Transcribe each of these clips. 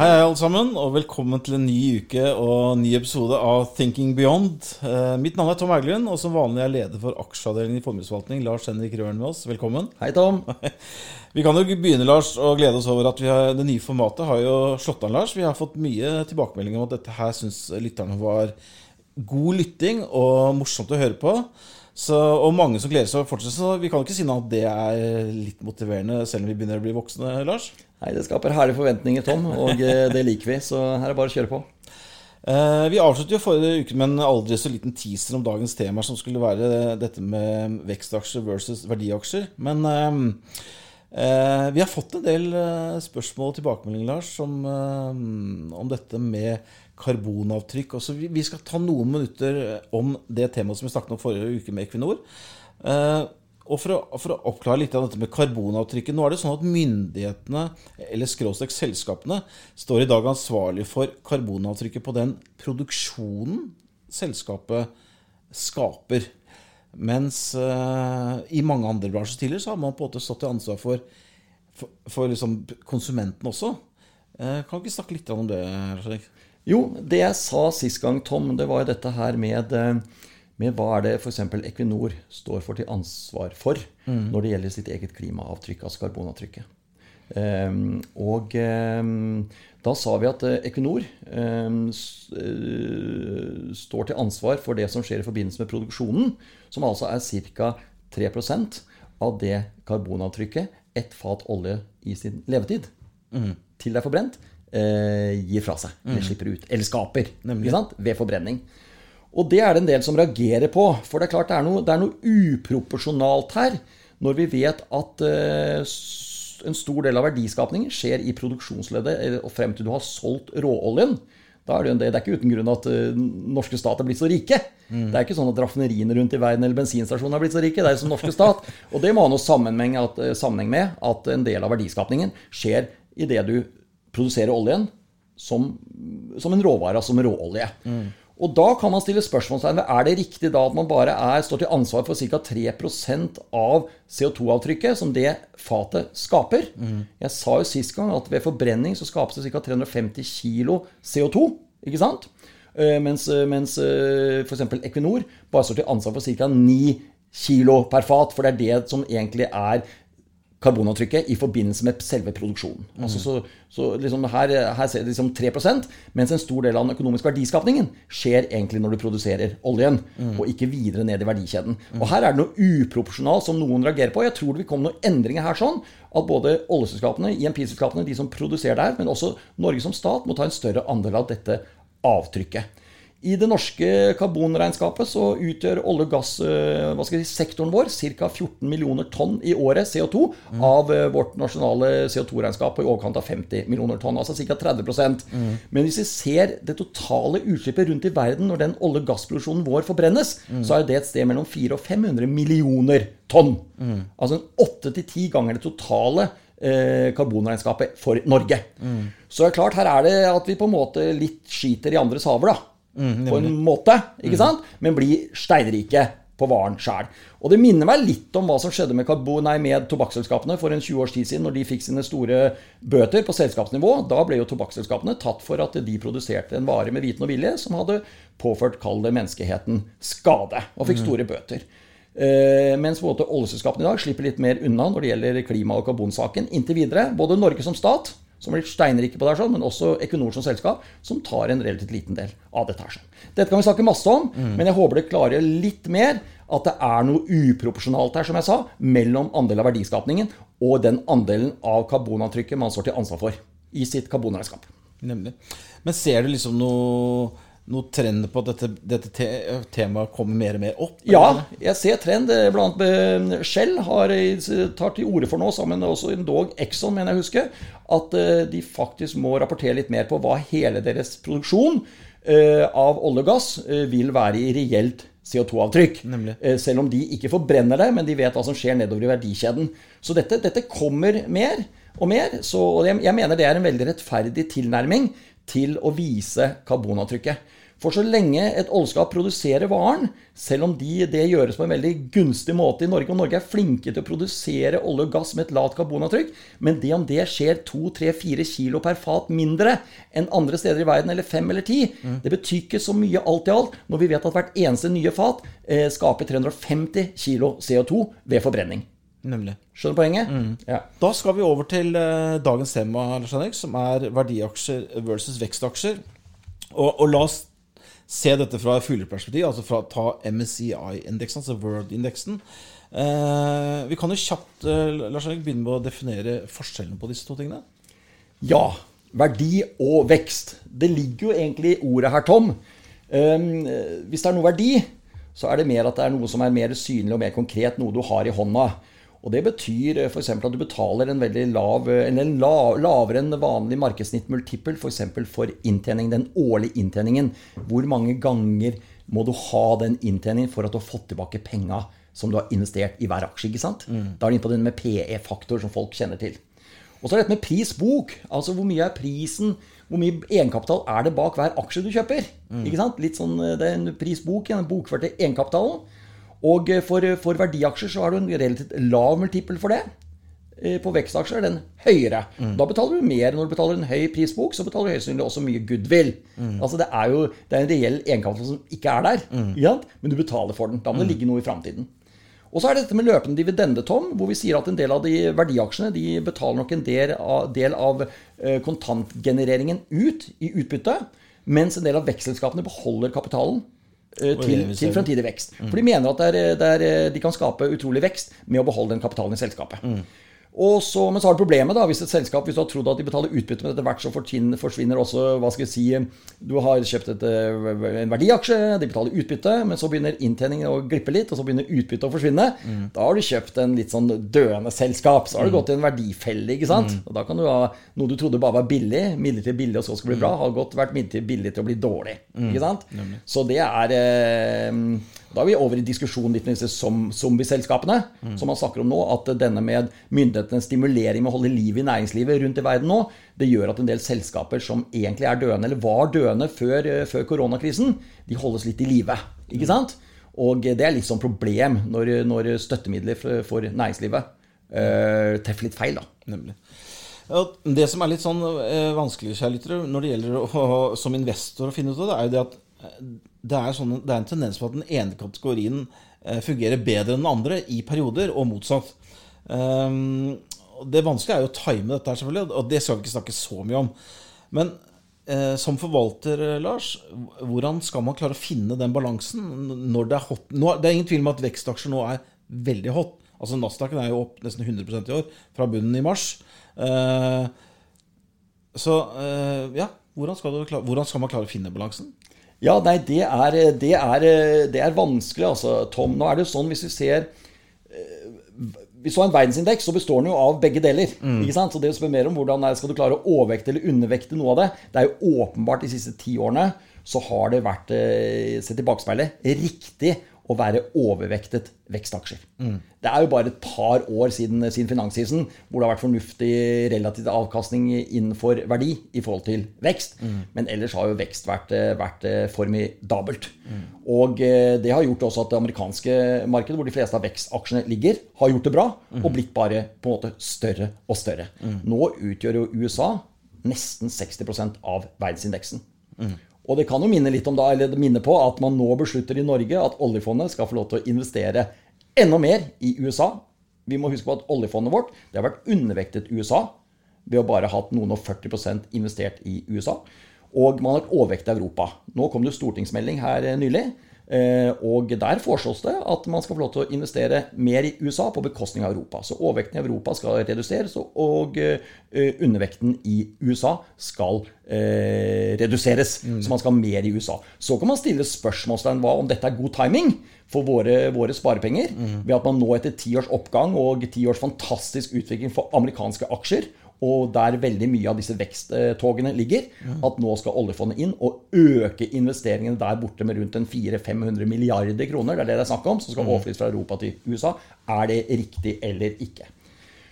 Hei, hei, alle sammen, og velkommen til en ny uke og ny episode av Thinking Beyond. Eh, mitt navn er Tom Hauglund, og som vanlig er leder for aksjeavdelingen i formuesforvaltning. Lars Henrik Røren med oss. Velkommen. Hei, Tom. Vi kan jo begynne Lars, å glede oss over at vi har, det nye formatet har jo slått an. Lars. Vi har fått mye tilbakemeldinger om at dette her syns lytterne var god lytting og morsomt å høre på. Så, og mange som gleder seg å fortsette. Så vi kan ikke si noe at det er litt motiverende, selv om vi begynner å bli voksne, Lars. Nei, Det skaper herlige forventninger, Tom, og eh, det liker vi. Så her er det bare å kjøre på. Eh, vi avsluttet jo forrige uke med en aldri så liten teaser om dagens tema, som skulle være dette med vekstaksjer versus verdiaksjer. Men eh, eh vi har fått en del spørsmål og tilbakemeldinger, Lars, om, om dette med karbonavtrykk. Også vi skal ta noen minutter om det temaet som vi snakket om forrige uke med Equinor. Og for å, for å, oppklare litt av dette med karbonavtrykket. Nå er det sånn at myndighetene, eller skråstrek selskapene, står i dag ansvarlig for karbonavtrykket på den produksjonen selskapet skaper. Mens uh, i mange andre bransjer tidligere så har man på en måte stått til ansvar for, for, for liksom konsumenten også. Uh, kan du ikke snakke litt om det? Lars Jo, det jeg sa sist gang, Tom, det var jo dette her med uh, med hva er det f.eks. Equinor står for til ansvar for mm. når det gjelder sitt eget klimaavtrykk, altså karbonavtrykket. Um, og um, da sa vi at uh, Equinor um, står til ansvar for det som skjer i forbindelse med produksjonen, som altså er ca. 3% av det karbonavtrykket ett fat olje i sin levetid mm. til det er forbrent, uh, gir fra seg. Mm. Eller slipper ut. Eller skaper. Ved forbrenning. Og det er det en del som reagerer på. For det er klart det er noe, det er noe uproporsjonalt her når vi vet at eh, en stor del av verdiskapningen skjer i produksjonsleddet og frem til du har solgt råoljen. Da er det, det, er ikke uten grunn at uh, norske stat er blitt så rike. Mm. Det er ikke sånn at raffineriene rundt i verden eller bensinstasjonene har blitt så rike. Det er som norske stat. Og det må ha noe sammenheng, at, sammenheng med at en del av verdiskapningen skjer i det du produserer oljen som, som en råvare, altså som råolje. Mm. Og da kan man stille spørsmålstegn ved er det riktig da at man bare er, står til ansvar for ca. 3% av CO2-avtrykket som det fatet skaper. Mm. Jeg sa jo sist gang at ved forbrenning så skapes det ca. 350 kg CO2. ikke sant? Eh, mens, eh, mens eh, f.eks. Equinor bare står til ansvar for ca. 9 kg per fat. For det er det som egentlig er karbonavtrykket i forbindelse med selve produksjonen. Mm. Altså så, så liksom her, her, ser det liksom 3% mens en stor del av den økonomiske verdiskapningen skjer egentlig når du produserer oljen, mm. og ikke videre ned i verdikjeden. Mm. Og Her er det noe uproporsjonalt som noen reagerer på. Jeg tror det vil komme noen endringer her sånn at både oljeselskapene, IMP-selskapene, de som produserer der, men også Norge som stat, må ta en større andel av dette avtrykket. I det norske karbonregnskapet så utgjør olje- og gassektoren si, vår ca. 14 millioner tonn i året CO2 mm. av eh, vårt nasjonale CO2-regnskap på i overkant av 50 millioner tonn. Altså ca. 30 mm. Men hvis vi ser det totale utslippet rundt i verden når den olje- og gassproduksjonen vår forbrennes, mm. så er det et sted mellom 400 og 500 millioner tonn. Mm. Altså 8-10 ganger det totale eh, karbonregnskapet for Norge. Mm. Så det er klart, her er det at vi på en måte litt skiter i andres haver, da. Mm, på en måte, ikke mm. sant? men bli steinrike på varen sjæl. Og det minner meg litt om hva som skjedde med, nei, med tobakksselskapene for en 20 års tid siden, når de fikk sine store bøter på selskapsnivå. Da ble jo tobakksselskapene tatt for at de produserte en vare med viten og vilje som hadde påført, kall det, menneskeheten skade, og fikk mm. store bøter. Uh, mens oljeselskapene i dag slipper litt mer unna når det gjelder klima- og karbonsaken inntil videre. Både Norge som stat som blir steinrike på det, her, men også Equinor som selskap, som tar en relativt liten del av dette. her. Dette kan vi snakke masse om, mm. men jeg håper det klarer litt mer at det er noe uproporsjonalt her, som jeg sa, mellom andel av verdiskapningen og den andelen av karbonavtrykket man står til ansvar for i sitt karbonregnskap. Nemlig. Men ser du liksom noe noe trend på at dette, dette te temaet kommer mer og mer opp? Ja, jeg ser trend. Blant annet Shell har, tar til orde for nå, sammen også dog Exxon, mener jeg husker, at eh, de faktisk må rapportere litt mer på hva hele deres produksjon eh, av olje og gass eh, vil være i reelt CO2-avtrykk. Selv om de ikke forbrenner det, men de vet hva som skjer nedover i verdikjeden. Så dette, dette kommer mer og mer. Så jeg, jeg mener det er en veldig rettferdig tilnærming til å vise karbonavtrykket. For så lenge et oljeskap produserer varen, selv om de, det gjøres på en veldig gunstig måte i Norge, og Norge er flinke til å produsere olje og gass med et lavt karbonavtrykk, men det om det skjer 2-3-4 kilo per fat mindre enn andre steder i verden, eller 5 eller 10, mm. det betyr ikke så mye alt i alt, når vi vet at hvert eneste nye fat eh, skaper 350 kilo CO2 ved forbrenning. Nemlig. Skjønner poenget? Mm. Ja. Da skal vi over til uh, dagens tema, som er verdiaksjer versus vekstaksjer. Og, og la oss se dette fra fugleperspektiv, altså fra ta MSCI-indeksen, altså World-indeksen. Uh, vi kan jo kjapt uh, Lars Erik, begynne med å definere forskjellen på disse to tingene. Ja. Verdi og vekst. Det ligger jo egentlig i ordet her, Tom. Um, hvis det er noe verdi, så er det mer at det er noe som er mer synlig og mer konkret, noe du har i hånda. Og Det betyr eh, f.eks. at du betaler en veldig lav, eh, eller en lav, lavere enn vanlig markedssnitt multiple f.eks. For, for inntjening, den årlige inntjeningen. Hvor mange ganger må du ha den inntjeningen for at du har fått tilbake penga som du har investert i hver aksje? ikke sant? Mm. Da er du inne på den med PE-faktor, som folk kjenner til. Og så er det dette med pris-bok. Altså hvor mye er prisen? Hvor mye egenkapital er det bak hver aksje du kjøper? Mm. Ikke sant? Litt sånn, Det er en pris-bok, den bokførte egenkapitalen. Og eh, for, for, verdiaksjer så har du en relativt lav multipel for det. Eh, på vekstaksjer er den høyere. Mm. Da betaler du mer når du betaler en høy prisbok. Så betaler du høyest sannsynlig også mye goodwill. Mm. Altså Det er jo det er en reell egenkapital som ikke er der, mm. men du betaler for den. Da må det mm. ligge noe i framtiden. Og så er det dette med løpende dividende, Tom, hvor vi sier at en del av de verdiaksjene de betaler nok en del av, del av eh, kontantgenereringen ut i utbytte, mens en del av vekstselskapene beholder kapitalen Eh, til, til fremtidig vekst. For de mener at det er, det er, de kan skape utrolig vekst med å beholde den kapitalen i selskapet. Mm. Og så, men så har du problemet, da, hvis et selskap hvis du har trodd at de betaler utbytte, men etter hvert så forsvinner også hva skal jeg si, Du har kjøpt et, eh, en verdiaksje, de betaler utbytte, men så begynner inntjeningen å glippe litt, og så begynner utbyttet å forsvinne. Mm. Da har du kjøpt en litt sånn døende selskap. Så har du mm. gått i en verdifelle. ikke sant? Mm. Og Da kan du ha noe du trodde bare var billig, midlertidig billig, og så skal bli bra, mm. har gått vært midlertidig billig til å bli dårlig. Mm. ikke sant? Så det er eh, da er vi over i diskusjonen litt med disse zombieselskapene, mm. som man snakker om nå. At denne med myndighetenes stimulering med å holde liv i næringslivet rundt i verden nå, det gjør at en del selskaper som egentlig er døende, eller var døende før, eh, før koronakrisen, de holdes litt i live. Ikke mm. sant? Og det er litt sånn problem når, når støttemidler for, for næringslivet uh, treffer litt feil. da. Nemlig. Det som er litt sånn vanskelig når det gjelder å, som investor å finne ut av det, er jo det at det er, sånn, det er, en tendens på at den ene kategorien eh, fungerer bedre enn den andre i perioder, og motsatt. Um, det vanskelige er jo å time dette, her selvfølgelig, og det skal vi ikke snakke så mye om. Men eh, som forvalter, eh, Lars, hvordan skal man klare å finne den balansen når det er hot? Nå, det er ingen tvil om at vekstaksjer nå er veldig hot. Altså Nasdaqen er jo opp nesten 100% i år, fra bunnen i mars. Så ja, hvordan skal, klare, hvordan skal man klare å finne balansen? Ja, nei, det er, det er, det er vanskelig, altså, Tom. Nå er det jo sånn, hvis vi ser eh, Hvis du har en verdensindeks, så består den jo av begge deler. Mm. ikke sant? Så det å spørre mer om hvordan skal du klare å overvekte eller undervekte noe av det Det er jo åpenbart de siste ti årene så har det vært, eh, sett i bakspeilet, riktig å være overvektet vekstaksjer. Mm. Det er jo bare et par år siden, siden finanskrisen hvor det har vært fornuftig relativ avkastning innenfor verdi i forhold til vekst. Mm. Men ellers har jo vekst vært, vært formidabelt. Mm. Og eh, det har gjort også at det amerikanske markedet, hvor de fleste av vekstaksjene ligger, har gjort det bra og blitt bare på en måte større og større. Nå utgjør jo USA nesten 60% av verdensindeksen. Og det kan jo minne litt om da, eller minne på at man nå beslutter i Norge at oljefondet skal få lov til å investere enda mer i USA. Vi må huske på at oljefondet vårt det har vært undervektet USA ved å bare ha hatt noen og 40% investert i USA. Og man har overvektet Europa. Nå kom det stortingsmelding her nylig og der foreslås det at man skal få lov til å investere mer i USA på bekostning av Europa. Så overvekten i Europa skal reduseres, og eh, undervekten i USA skal eh, reduseres. Mm. Så man skal ha mer i USA. Så kan man stille spørsmålstegn hva om dette er god timing for våre, våre sparepenger. Mm. Ved at man nå etter ti års oppgang og ti års fantastisk utvikling for amerikanske aksjer og der veldig mye av disse veksttogene ligger, at nå skal oljefondet inn og øke investeringene der borte med rundt 400-500 milliarder kroner. Det er det det er snakk om, som skal mm. overflyttes fra Europa til USA. Er det riktig eller ikke?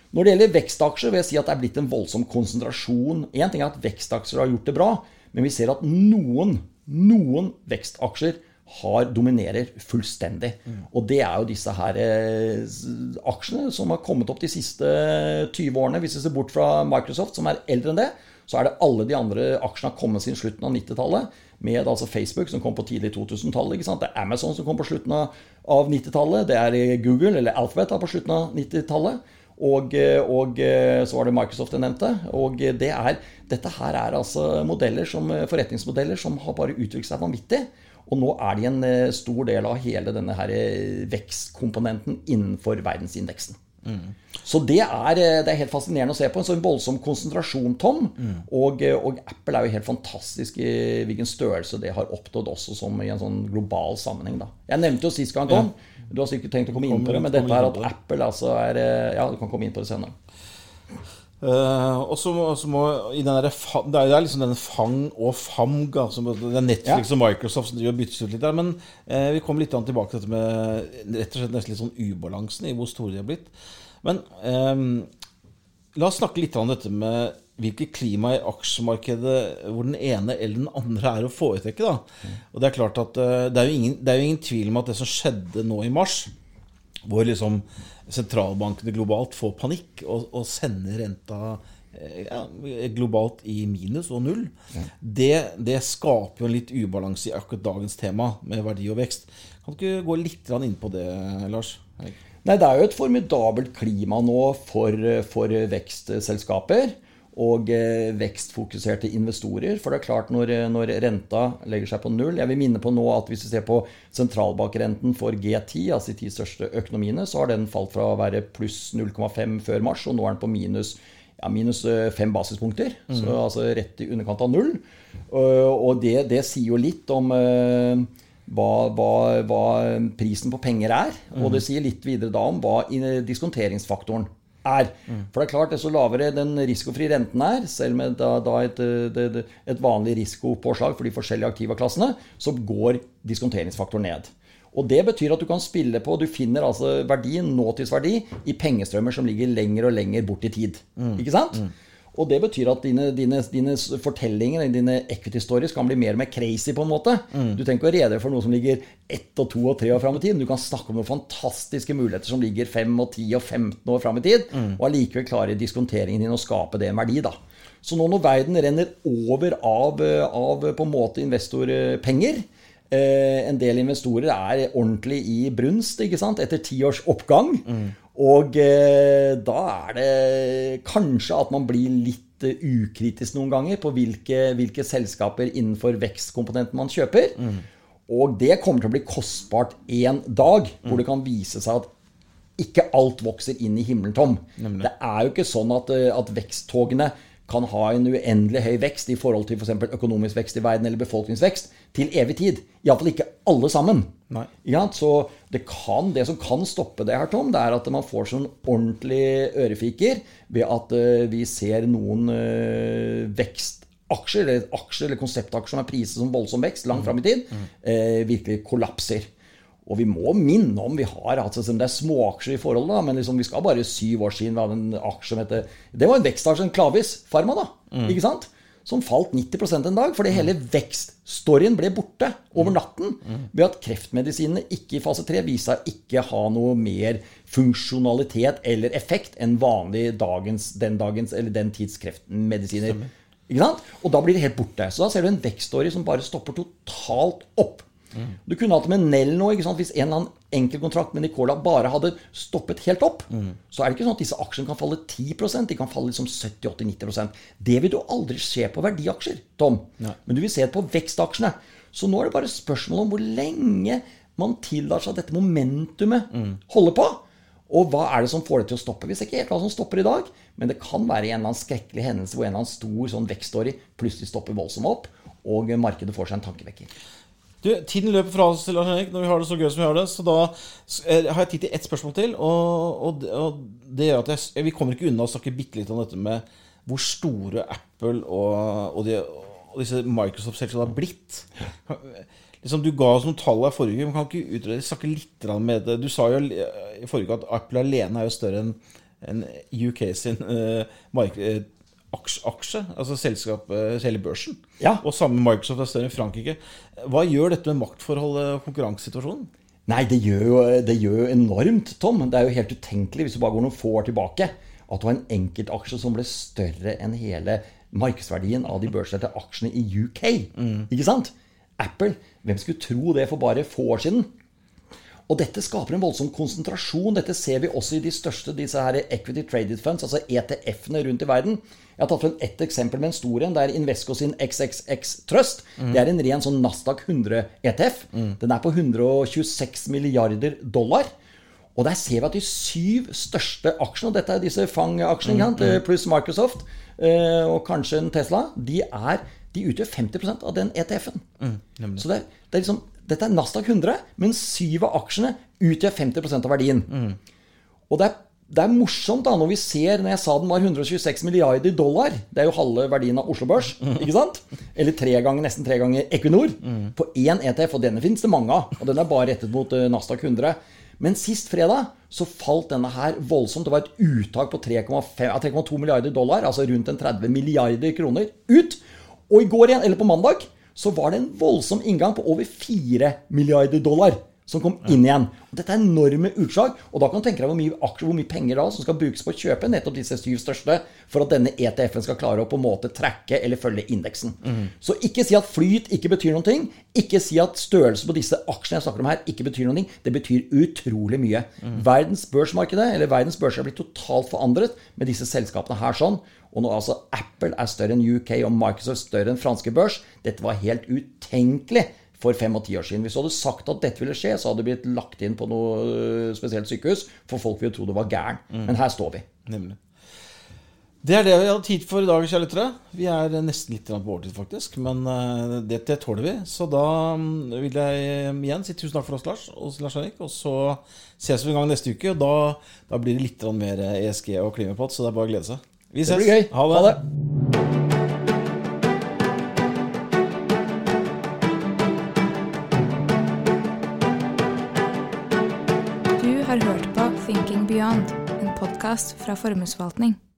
Når det gjelder vekstaksjer, vil jeg si at det er blitt en voldsom konsentrasjon. Én ting er at vekstaksjer har gjort det bra, Men vi ser at noen, noen vekstaksjer har, dominerer fullstendig. Og det er jo disse her eh, aksjene som har kommet opp de siste 20 årene. Hvis vi ser bort fra Microsoft, som er eldre enn det, så er det alle de andre aksjene har kommet siden slutten av 90-tallet. Med altså Facebook, som kom på tidlig 2000-tallet. Det er Amazon som kom på slutten av, av 90-tallet. Det er Google, eller Alphabet, på slutten av 90-tallet. Og, og, så var det Microsoft jeg nevnte. Og det er, dette her er altså modeller som, forretningsmodeller som har bare utviklet seg vanvittig. Og nå er de en eh, stor del av hele denne her eh, vekstkomponenten innenfor verdensindeksen. Mm. Så det er, eh, det er, helt fascinerende å se på. En sånn voldsom konsentrasjon, Tom. Mm. Og, og, Apple er jo helt fantastisk i hvilken størrelse det har oppnådd også som i en sånn global sammenheng. Da. Jeg nevnte jo sist gang, Tom. Ja. Du har sikkert tenkt å komme inn på det, men dette er at Apple altså er Ja, du kan komme inn på det senere. Uh, og så må i den der, Det er liksom den Fang og Famg altså, Det er Netflix ja. og Microsoft som driver byttes ut litt der. Men uh, vi kommer litt tilbake til dette med rett og slett nesten litt sånn ubalansen i hvor store de har blitt. Men um, la oss snakke litt om dette med hvilket klima i aksjemarkedet hvor den ene eller den andre er å foretrekke. da. Mm. Og Det er klart at uh, det, er ingen, det er jo ingen tvil om at det som skjedde nå i mars, hvor liksom sentralbankene globalt får panikk og, og sender renta eh, ja, globalt i minus og null, ja. det, det, skaper jo en litt ubalanse i akkurat dagens tema med verdi og vekst. Kan du ikke gå litt inn på det, Lars? Nei, Det er jo et formidabelt klima nå for, for vekstselskaper og eh, vekstfokuserte investorer. For det er klart, når, når, renta legger seg på null Jeg vil minne på nå at hvis vi ser på sentralbankrenten for G10, altså de ti største økonomiene, så har den falt fra å være pluss 0,5 før mars, og nå er den på minus ja, minus eh, fem basispunkter. Mm. Så altså rett i underkant av null. Og det, det sier jo litt om hva, hva, hva, prisen på penger er. Og det sier litt videre da om hva diskonteringsfaktoren er. For det er klart, desto lavere den risikofrie renten er, selv med da, da et, et, et, vanlig risikopåslag for de forskjellige aktivaklassene, så går diskonteringsfaktoren ned. Og Det betyr at du kan spille på Du finner altså verdien, nåtidsverdi, i pengestrømmer som ligger lenger og lenger bort i tid. Mm. Ikke sant? Mm. Og det betyr at dine, dine, dine, fortellinger, dine equity stories, kan bli mer og mer crazy, på en måte. Mm. Du trenger ikke å redegjøre for noe som ligger ett og to og tre år fram i tid. Du kan snakke om noen fantastiske muligheter som ligger fem og ti og 15 år fram i tid, mm. og allikevel klare diskonteringen din å skape det en verdi, da. Så nå når verden renner over av, av på en måte investorpenger eh, En del investorer er ordentlig i brunst ikke sant? etter ti års oppgang. Mm. Og eh, da er det kanskje at man blir litt eh, ukritisk noen ganger på hvilke, hvilke selskaper innenfor vekstkomponenten man kjøper. Mm. Og det kommer til å bli kostbart en dag, hvor mm. det kan vise seg at ikke alt vokser inn i himmelen tom. Nemlig. Det er jo ikke sånn at, eh, at veksttogene kan ha en uendelig høy vekst i forhold til f.eks. For økonomisk vekst i verden eller befolkningsvekst til evig tid. Iallfall ikke alle sammen. Ja, så det, kan, det, som kan stoppe det, her, Tom, det er at man får sånn ordentlig ørefiker ved at uh, vi ser noen uh, vekstaksjer, eller aksjer eller konseptaksjer som er priset som voldsom vekst langt fram i tid, uh, virkelig kollapser. Og vi må minne om vi har altså, Det er småaksjer i forhold, da, men liksom, vi skal bare syv år siden vi hadde en aksje som heter Det var en vekstaksje, en Klavis Pharma, da. Mm. Ikke sant? Som falt 90% en dag, fordi hele vekststoryen ble borte over natten. Mm. Ved at kreftmedisinene ikke i fase 3 viste seg ikke ha noe mer funksjonalitet eller effekt enn vanlig dagens, den dagens eller den tids kreftmedisiner. Ikke sant? Og da blir det helt borte. Så da ser du en vekststory som bare stopper totalt opp. Mm. Du kunne hatt det med Nell nå. Hvis en eller annen enkeltkontrakt med Nicola bare hadde stoppet helt opp, mm. så er det ikke sånn at disse aksjene kan falle 10% De kan falle liksom 70-80-90% Det vil du aldri se på verdiaksjer, Tom. Nei. Men du vil se det på vekstaksjene. Så nå er det bare spørsmål om hvor lenge man tillar seg dette momentumet mm. holder på. Og hva er det som får det til å stoppe? Vi ser ikke helt hva som stopper i dag, men det kan være en eller annen skrekkelig hendelse hvor en eller annen stor sånn vekststory plutselig stopper voldsomt opp, og markedet får seg en tankevekker. Du, Tiden løper fra oss Lars Henrik, når vi har det så gøy som vi har det. Så da eh, har jeg tid til ett spørsmål til. Og, og, og det gjør at jeg, vi kommer ikke unna å snakke bitte litt om dette med hvor store Apple og, og, de, og disse Microsoft-selskapene har blitt. Liksom, du ga oss noen tall her forrige uke, men kan ikke utrede, snakke litt med det? Du sa jo i forrige uke at Apple alene er jo større enn en UK sin uh, aksje, aksje altså selskapet, hele børsen. Ja. Og samme Microsoft er større enn Frankrike. Hva gjør dette med maktforholdet og konkurransesituasjonen? Nei, det gjør, jo, det gjør jo enormt, Tom. Det er jo helt utenkelig hvis du bare går noen få år tilbake, at du har en enkeltaksje som ble større enn hele markedsverdien av de børsnoterte aksjene i UK. Ikke sant? Apple. Hvem skulle tro det for bare få år siden? Og dette skaper en voldsom konsentrasjon. Dette ser vi også i de største disse her equity traded funds, altså ETF-ene rundt i verden. Jeg har tatt frem ett eksempel med en stor en. Det er Invesco sin XXX Trust. Det er en ren sånn Nasdaq 100-ETF. Den er på 126 milliarder dollar. Og der ser vi at de syv største aksjene, og dette er disse FANG-aksjene, mm, pluss Microsoft eh, og kanskje en Tesla, de, er, de utgjør 50% av den ETF-en. Så det, er- det er liksom, dette er Nasdaq 100, men syv av aksjene utgjør 50% av verdien. Og det er, det er morsomt da, når vi ser Når jeg sa den var 126 milliarder dollar Det er jo halve verdien av Oslo Børs. ikke sant? Eller tre ganger, nesten tre ganger Equinor. På én ETF. Og denne finnes det mange av. Og den er bare rettet mot eh, Nasdaq 100. Men sist fredag så falt denne her voldsomt. Det var et uttak på 3,2 milliarder dollar, altså rundt en 30 milliarder kroner, ut. Og i går igjen, eller på mandag, så var det en voldsom inngang på over 4 milliarder dollar som kom inn igjen. Og dette er enorme utslag. Og da kan du tenke deg hvor mye, aksjer, hvor mye penger da som skal brukes på å kjøpe nettopp disse syv største for at denne ETF-en skal klare å på en måte tracke eller følge indeksen. Så ikke si at flyt ikke betyr noen ting. Ikke si at størrelse på disse aksjene jeg snakker om her, ikke betyr noen ting. Det betyr utrolig mye. Verdens børsmarkedet, eller verdens børser, er blitt totalt forandret med disse selskapene her sånn. Og når altså Apple er større enn UK og Microsoft større enn franske børs, dette var helt utenkelig for fem og ti år siden. Hvis du hadde sagt at dette ville skje, så hadde det blitt lagt inn på noe øh, spesielt sykehus, for folk ville tro du var gæren. Men her står vi. Nemlig. Det er det vi hadde tid for i dag, kjære lyttere. Vi er nesten litt på overtid, faktisk. Men eh, det, det tåler vi. Så da mm, vil jeg eh, igjen si tusen takk for oss, Lars og Lars Erik. Og så ses vi en gang neste uke. Og da, da blir det litt mer ESG og klimapott, så det er bare å glede seg. Vi ses. Det blir gøy. Ha det. Ha det. Du har hørt på Thinking Beyond, en podkast fra Formuesforvaltning.